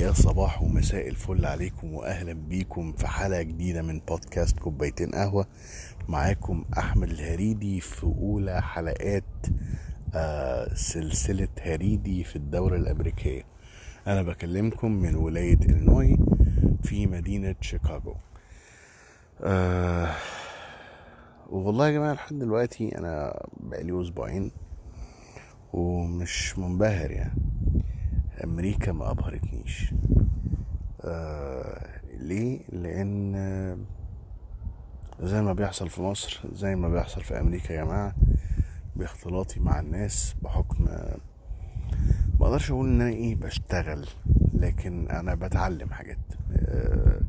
يا صباح ومساء الفل عليكم وأهلا بيكم في حلقة جديدة من بودكاست كوبايتين قهوة. معاكم أحمد الهريدي في أولى حلقات آه سلسلة هريدي في الدولة الأمريكية. أنا بكلمكم من ولاية إلينوي في مدينة شيكاغو. آه والله يا جماعة لحد دلوقتي أنا بقالي أسبوعين ومش منبهر يعني. أمريكا ما أبهرتنيش. آه ليه؟ لأن زي ما بيحصل في مصر زي ما بيحصل في أمريكا يا جماعة باختلاطي مع الناس بحكم ما أقدرش أقول إن أنا إيه بشتغل لكن أنا بتعلم حاجات. آه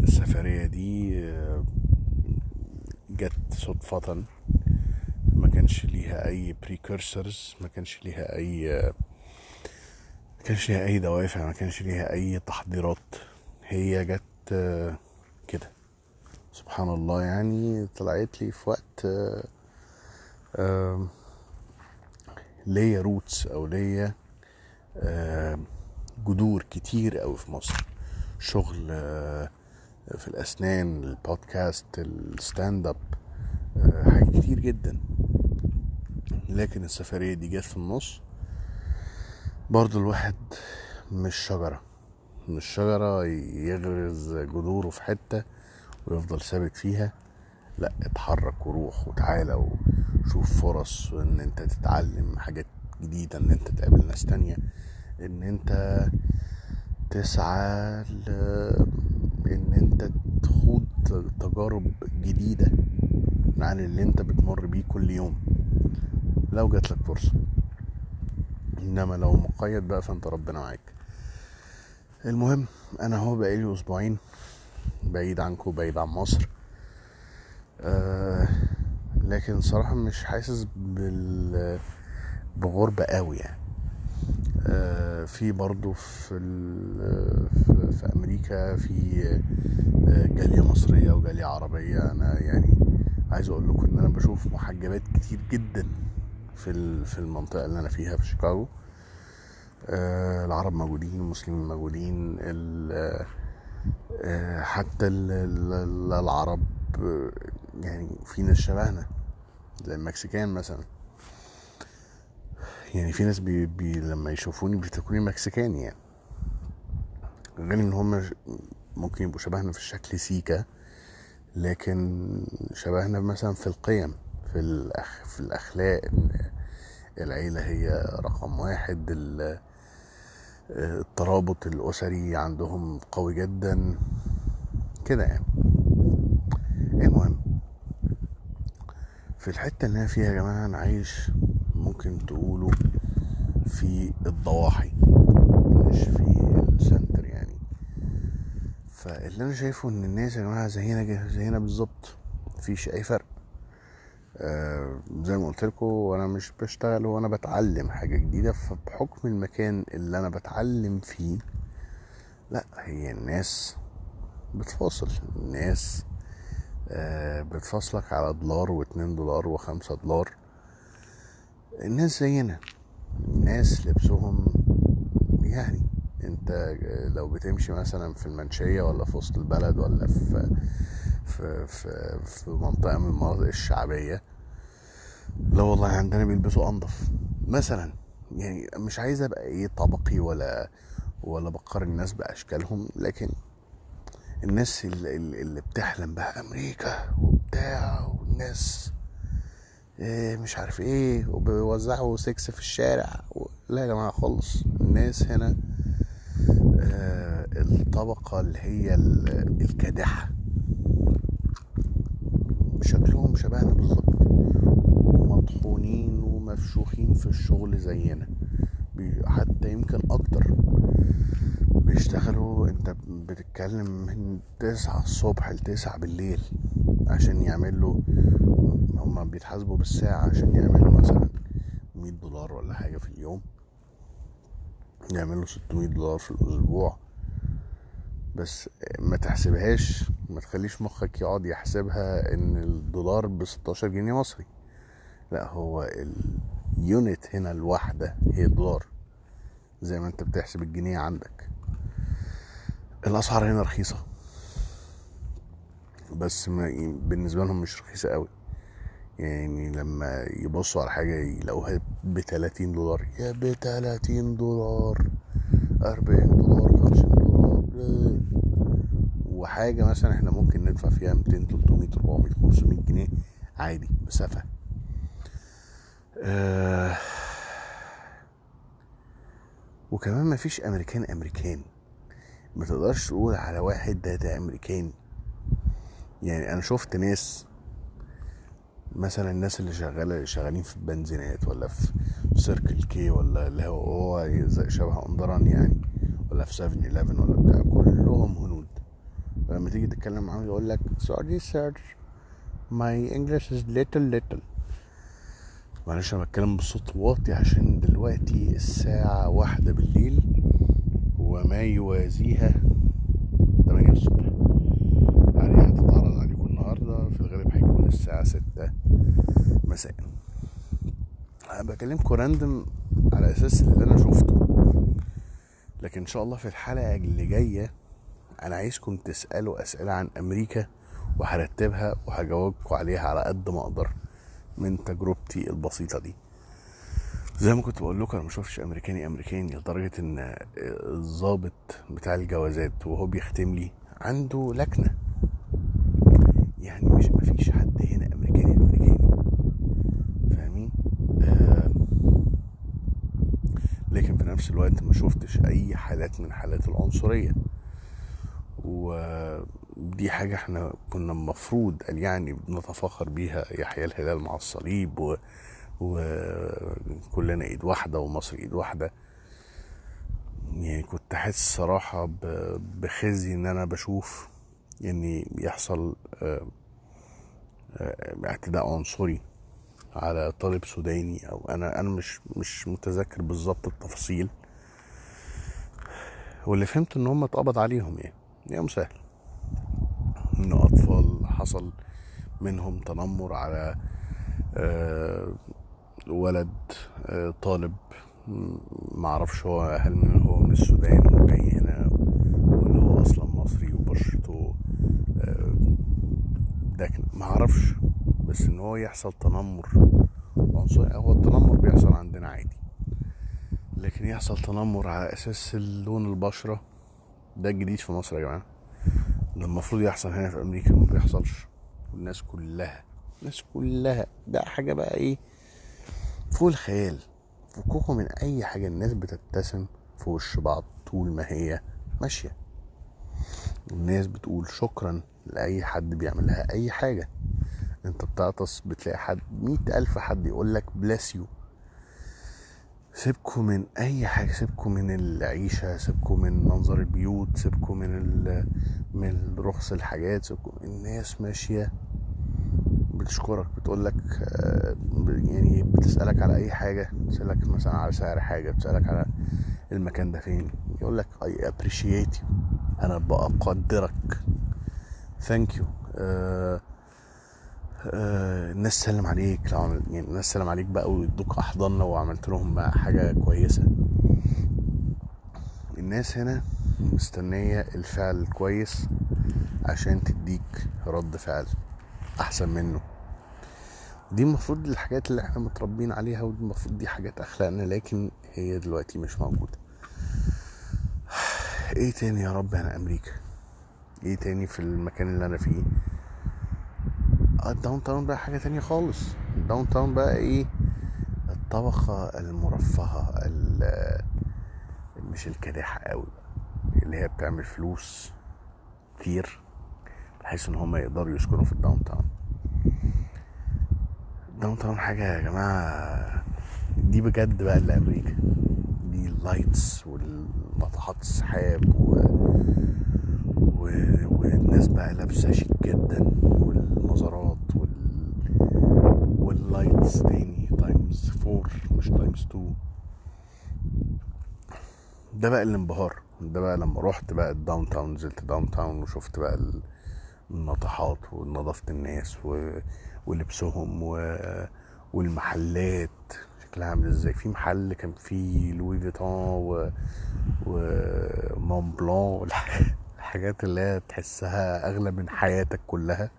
السفرية دي آه جت صدفة. ما كانش ليها أي precursors ما كانش ليها أي ما كانش ليها أي دوافع ما كانش ليها أي تحضيرات. هي جت كده. سبحان الله يعني طلعت لي في وقت ليا roots أو ليا جذور كتير قوي في مصر. شغل في الأسنان البودكاست ال stand up حاجات كتير جدا. لكن السفرية دي جت في النص. برضو الواحد مش شجرة مش شجرة يغرز جذوره في حتة ويفضل ثابت فيها لا اتحرك وروح وتعالى وشوف فرص إن أنت تتعلم حاجات جديدة إن أنت تقابل ناس تانية إن أنت تسعى ل... إن أنت تخوض تجارب جديدة عن اللي أنت بتمر بيه كل يوم. لو جاتلك فرصة. إنما لو مقيد بقى فأنت ربنا معاك. المهم أنا هو بقالي أسبوعين بعيد عنكم بعيد عن مصر. آه لكن صراحة مش حاسس بال بغربة قوي يعني. آه في برضو في, في, في أمريكا في جالية مصرية وجالية عربية. أنا يعني عايز أقول لكم إن أنا بشوف محجبات كتير جدا. في في المنطقة اللي أنا فيها في شيكاغو. آه العرب موجودين المسلمين موجودين آه حتى ال ال العرب يعني في ناس شبهنا زي المكسيكان مثلا. يعني في ناس بي لما يشوفوني بيفتكروني مكسيكاني يعني. غير إن هم ممكن يبقوا شبهنا في الشكل سيكا لكن شبهنا مثلا في القيم. في الأخ في الأخلاق العيلة هي رقم واحد. الترابط الأسري عندهم قوي جدا. كده يعني. المهم في الحتة اللي أنا فيها يا جماعة أنا عايش ممكن تقولوا في الضواحي مش في السنتر يعني. فاللي أنا شايفه إن الناس يا جماعة زينا زينا بالظبط. مفيش أي فرق. آه زي ما قلت لكم وأنا مش بشتغل وأنا بتعلم حاجة جديدة فبحكم المكان اللي أنا بتعلم فيه لا هي الناس بتفاصل. الناس آه بتفاصلك على دولار واتنين دولار وخمسة دولار. الناس زينا. الناس لبسهم يعني. أنت لو بتمشي مثلا في المنشية ولا في وسط البلد ولا في في في, في منطقة من المناطق الشعبية لا والله عندنا بيلبسوا أنظف مثلا يعني مش عايز أبقى إيه طبقي ولا ولا بقارن الناس بأشكالهم لكن الناس اللي, اللي بتحلم بقى أمريكا وبتاع والناس إيه مش عارف إيه وبيوزعوا سكس في الشارع لا يا جماعة خالص. الناس هنا آه الطبقة اللي هي الكادحة. شكلهم شبهنا بالظبط. ومفشوخين في الشغل زينا. حتى يمكن أكتر. بيشتغلوا أنت بتتكلم من تسعة الصبح لتسعة بالليل عشان يعملوا هما بيتحاسبوا بالساعة عشان يعملوا مثلا مية دولار ولا حاجة في اليوم. يعملوا ستمية دولار في الأسبوع. بس ما تحسبهاش ما تخليش مخك يقعد يحسبها إن الدولار ب 16 جنيه مصري. لا هو اليونت هنا الواحدة هي دولار زي ما انت بتحسب الجنيه عندك. الأسعار هنا رخيصة. بس ما بالنسبة لهم مش رخيصة قوي. يعني لما يبصوا على حاجة يلاقوها ب 30 دولار يا ب 30 دولار 40 دولار 50 دولار ليه؟ وحاجة مثلا إحنا ممكن ندفع فيها 200 300 400 500 جنيه عادي مسافه آه. وكمان مفيش أمريكان أمريكان. ما تقدرش تقول على واحد ده ده امريكاني يعني أنا شفت ناس مثلا الناس اللي شغالة شغالين في البنزينات ولا في سيركل كي ولا اللي هو هو شبه أندران يعني ولا في 7 11 ولا بتاع كلهم هنود. لما تيجي تتكلم معاهم يقول لك sorry sir. My English is little little. معلش أنا بتكلم بصوت واطي عشان دلوقتي الساعة واحدة بالليل وما يوازيها تمانية الصبح. يعني هتتعرض عليكم النهاردة في الغالب هيكون الساعة ستة مساء. أنا بكلمكم راندم على أساس اللي أنا شفته. لكن إن شاء الله في الحلقة اللي جاية أنا عايزكم تسألوا أسئلة عن أمريكا وهرتبها وهجاوبكم عليها على قد ما أقدر. من تجربتي البسيطة دي. زي ما كنت بقول لكم أنا ما شفتش أمريكاني أمريكاني لدرجة إن الضابط بتاع الجوازات وهو بيختم لي عنده لكنة يعني مش مفيش حد هنا أمريكاني أمريكاني. فاهمين؟ آه لكن في نفس الوقت ما شفتش أي حالات من حالات العنصرية. ودي حاجة إحنا كنا المفروض يعني نتفاخر بيها يحيى الهلال مع الصليب. وكلنا إيد واحدة ومصر إيد واحدة يعني كنت حاسس صراحة. بخزي إن أنا بشوف إن يحصل اعتداء عنصري على طالب سوداني أو أنا أنا مش مش متذكر بالظبط التفاصيل واللي فهمت إن هم اتقبض عليهم يعني يوم سهل حصل منهم تنمر على آه ولد آه طالب معرفش هو هل من هو من السودان وجاي هنا ولا هو أصلا مصري وبشرته آه لكن معرفش بس إن هو يحصل تنمر عنصري هو التنمر بيحصل عندنا عادي. لكن يحصل تنمر على أساس لون البشرة ده الجديد في مصر يا جماعة. ده المفروض يحصل هنا في أمريكا ما بيحصلش. والناس كلها الناس كلها. ده حاجة بقى إيه؟ فوق الخيال. فكوكوا من أي حاجة الناس بتبتسم في وش بعض طول ما هي ماشية. الناس بتقول شكرا لأي حد بيعمل لها أي حاجة. أنت بتعطس بتلاقي حد مئة ألف حد يقول لك bless you سيبكوا من أي حاجة سيبكوا من العيشة سيبكوا من منظر البيوت سيبكوا من ال... من رخص الحاجات سيبكوا الناس ماشية. بتشكرك بتقول لك يعني بتسألك على أي حاجة بتسألك مثلا على سعر حاجة بتسألك على المكان ده فين يقول لك I appreciate أنا بقدرك. thank you آه الناس سلم عليك لو عمل يعني الناس سلم عليك بقى ويدوك احضان لو عملت لهم بقى حاجة كويسة. الناس هنا مستنية الفعل الكويس عشان تديك رد فعل أحسن منه. دي المفروض الحاجات اللي إحنا متربيين عليها ودي المفروض دي حاجات أخلاقنا لكن هي دلوقتي مش موجودة. إيه تاني يا رب أنا أمريكا؟ إيه تاني في المكان اللي أنا فيه؟ ال downtown بقى حاجة تانية خالص. ال downtown بقى إيه؟ الطبقة المرفهة مش الكادحة قوي اللي هي بتعمل فلوس كتير بحيث إن هم يقدروا يسكنوا في ال downtown ال downtown حاجة يا جماعة دي بجد بقى اللي أمريكا. دي ال lights والناطحات السحاب و... و... والناس بقى لابسة شيك جدا والمزارات وال... وال lights تاني times four مش times two ده بقى الانبهار ده بقى لما رحت بقى ال downtown نزلت downtown وشفت بقى الناطحات ونظافة الناس و... ولبسهم و... والمحلات. شكلها عامل إزاي؟ في محل كان فيه Louis Vuitton و... و Montblanc الحاجات اللي هي تحسها أغلى من حياتك كلها.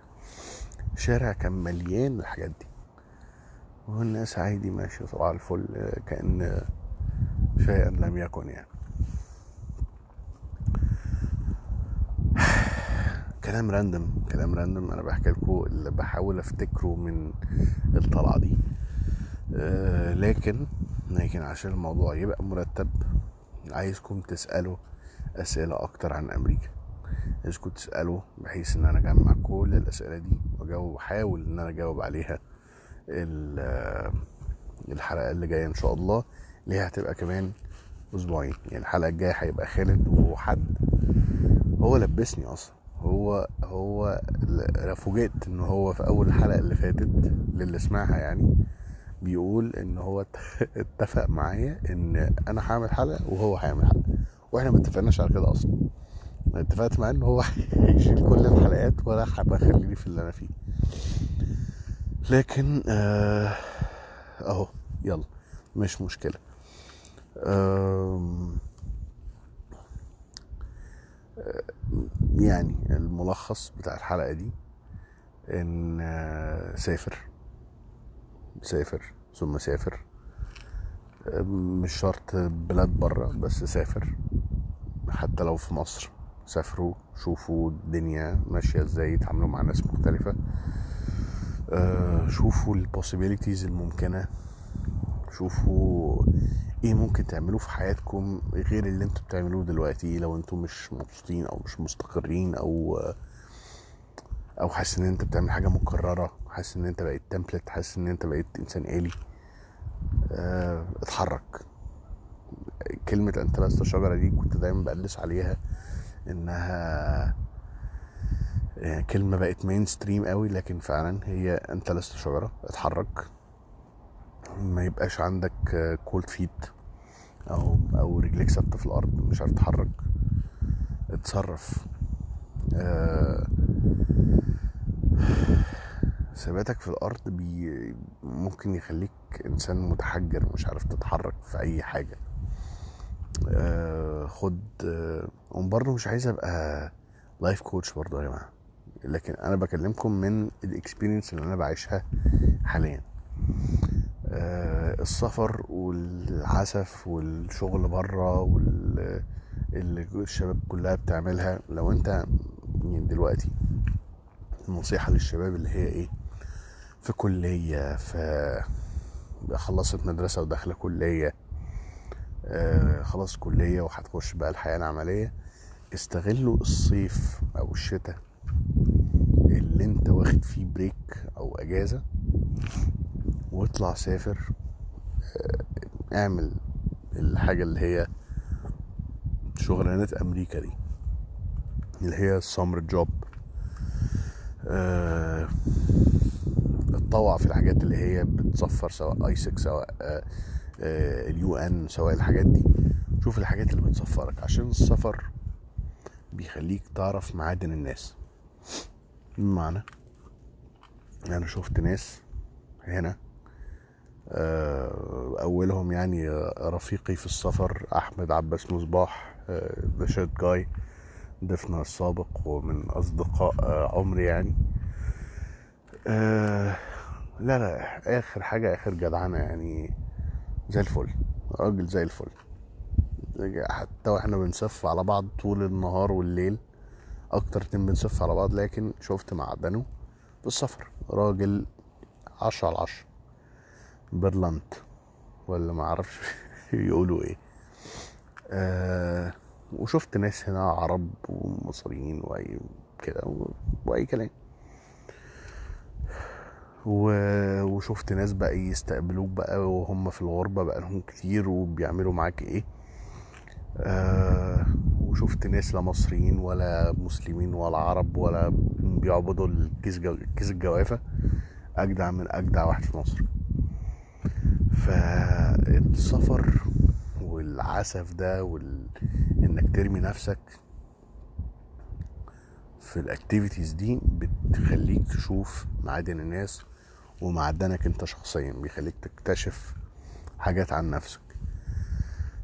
شارع كان مليان الحاجات دي. والناس عادي ماشية صباح الفل. كأن شيئا لم يكن يعني. كلام random كلام random أنا بحكي لكم اللي بحاول أفتكره من الطلعة دي. أه لكن لكن عشان الموضوع يبقى مرتب عايزكم تسألوا أسئلة أكتر عن أمريكا. عايزكم تسألوا بحيث إن أنا أجمع كل الأسئلة دي وأجاوب أحاول إن أنا أجاوب عليها الحلقة اللي جاية إن شاء الله اللي هي هتبقى كمان أسبوعين. يعني الحلقة الجاية هيبقى خالد وحد. هو لبسني أصلا. هو هو فوجئت إن هو في أول الحلقة اللي فاتت للي سمعها يعني بيقول إن هو اتفق معايا إن أنا هعمل حلقة وهو هيعمل حلقة. وإحنا ما اتفقناش على كده أصلا. اتفقت معاه إن هو هيشيل كل الحلقات ولا هبقى خليني في اللي أنا فيه. لكن آه أهو يلا مش مشكلة. آه يعني الملخص بتاع الحلقة دي إن سافر. سافر ثم سافر. مش شرط بلاد بره بس سافر. حتى لو في مصر سافروا شوفوا الدنيا ماشية إزاي يتعاملوا مع ناس مختلفة. شوفوا ال possibilities الممكنة. شوفوا إيه ممكن تعملوه في حياتكم غير اللي أنتوا بتعملوه دلوقتي لو أنتوا مش مبسوطين أو مش مستقرين أو أو حاسس إن انت بتعمل حاجة مكررة حاسس إن انت بقيت تمبلت حاسس إن انت بقيت إنسان آلي. آه اتحرك. كلمة أنت لست شجرة دي كنت دايما بقلس عليها إنها يعني كلمة بقت مين ستريم قوي لكن فعلا هي أنت لست شجرة اتحرك. ما يبقاش عندك cold feet أو أو رجليك ثابتة في الأرض مش عارف تتحرك. اتصرف. آه ثباتك في الأرض بي ممكن يخليك إنسان متحجر مش عارف تتحرك في أي حاجة. آه خد آه مش عايز أبقى life coach برضه يا جماعة. لكن أنا بكلمكم من ال experience اللي أنا بعيشها حاليا. السفر والعسف والشغل بره الشباب كلها بتعملها. لو أنت يعني دلوقتي النصيحة للشباب اللي هي إيه في كلية في خلصت مدرسة وداخلة كلية آه خلاص كلية وهتخش بقى الحياة العملية استغلوا الصيف أو الشتاء اللي انت واخد فيه break أو اجازة واطلع سافر اعمل الحاجة اللي هي شغلانات أمريكا دي اللي هي ال summer job آه اتطوع في الحاجات اللي هي بتسفر سواء AIESEC سواء آه ال UN سواء الحاجات دي. شوف الحاجات اللي بتسفرك عشان السفر بيخليك تعرف معادن الناس. بمعنى أنا شفت ناس هنا أولهم يعني رفيقي في السفر أحمد عباس مصباح ذا شيت جاي ضيفنا السابق ومن أصدقاء عمري يعني. لا لا آخر حاجة آخر جدعنة يعني زي الفل راجل زي الفل. حتى وإحنا بنسف على بعض طول النهار والليل. أكتر اتنين بنسف على بعض لكن شفت معدنه في السفر راجل عشرة على عشرة. برلنت ولا ما أعرفش يقولوا إيه. آه وشفت ناس هنا عرب ومصريين وأي كده وأي كلام. وشفت ناس بقى يستقبلوك بقى وهم في الغربة بقى لهم كتير وبيعملوا معاك إيه. آه وشفت ناس لا مصريين ولا مسلمين ولا عرب ولا بيعبدوا الكيس. كيس الجوافة أجدع من أجدع واحد في مصر فالسفر والعسف ده وال... ترمي نفسك في الاكتيفيتيز دي بتخليك تشوف معادن الناس ومعدنك أنت شخصيا بيخليك تكتشف حاجات عن نفسك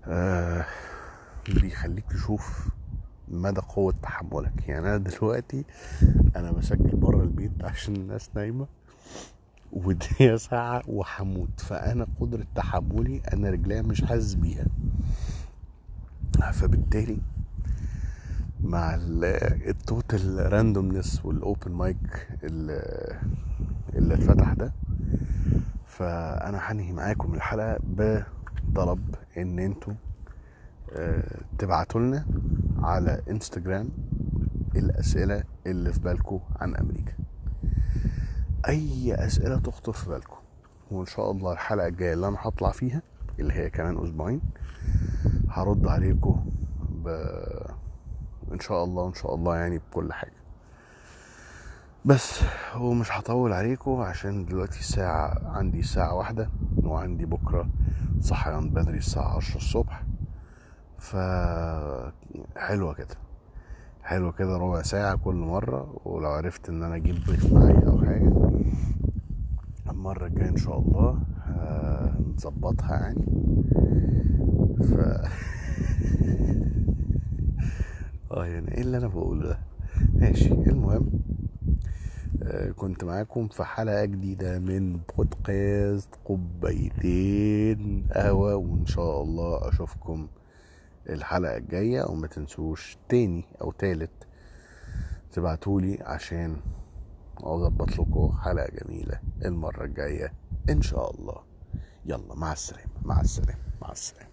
آه بيخليك تشوف مدى قوة تحملك. يعني أنا دلوقتي أنا بسجل بره البيت عشان الناس نايمة ودي ساعة وحموت. فأنا قدرة تحملي أنا رجليا مش حاسس بيها. فبالتالي مع ال total randomness وال open mic اللي اللي اتفتح ده فأنا هنهي معاكم الحلقة بطلب إن أنتوا تبعتوا لنا على إنستجرام الأسئلة اللي في بالكم عن أمريكا. أي أسئلة تخطر في بالكم وإن شاء الله الحلقة الجاية اللي أنا هطلع فيها اللي هي كمان أسبوعين هرد عليكم ب... إن شاء الله إن شاء الله يعني بكل حاجة. بس ومش هطول عليكم عشان دلوقتي الساعة عندي الساعة واحدة وعندي بكرة صحيان بدري الساعة عشرة الصبح. ف حلوة كده. حلوة كده ربع ساعة كل مرة ولو عرفت إن أنا أجيب ضيف معايا أو حاجة المرة الجاية إن شاء الله هنظبطها يعني. ف آه يعني إيه اللي أنا بقوله ده؟ ماشي المهم آه، كنت معاكم في حلقة جديدة من بودكاست كوبايتين قهوة وإن شاء الله أشوفكم الحلقة الجاية وما تنسوش تاني أو تالت تبعتولي عشان أظبط لكم حلقة جميلة المرة الجاية إن شاء الله. يلا مع السلامة مع السلامة مع السلامة.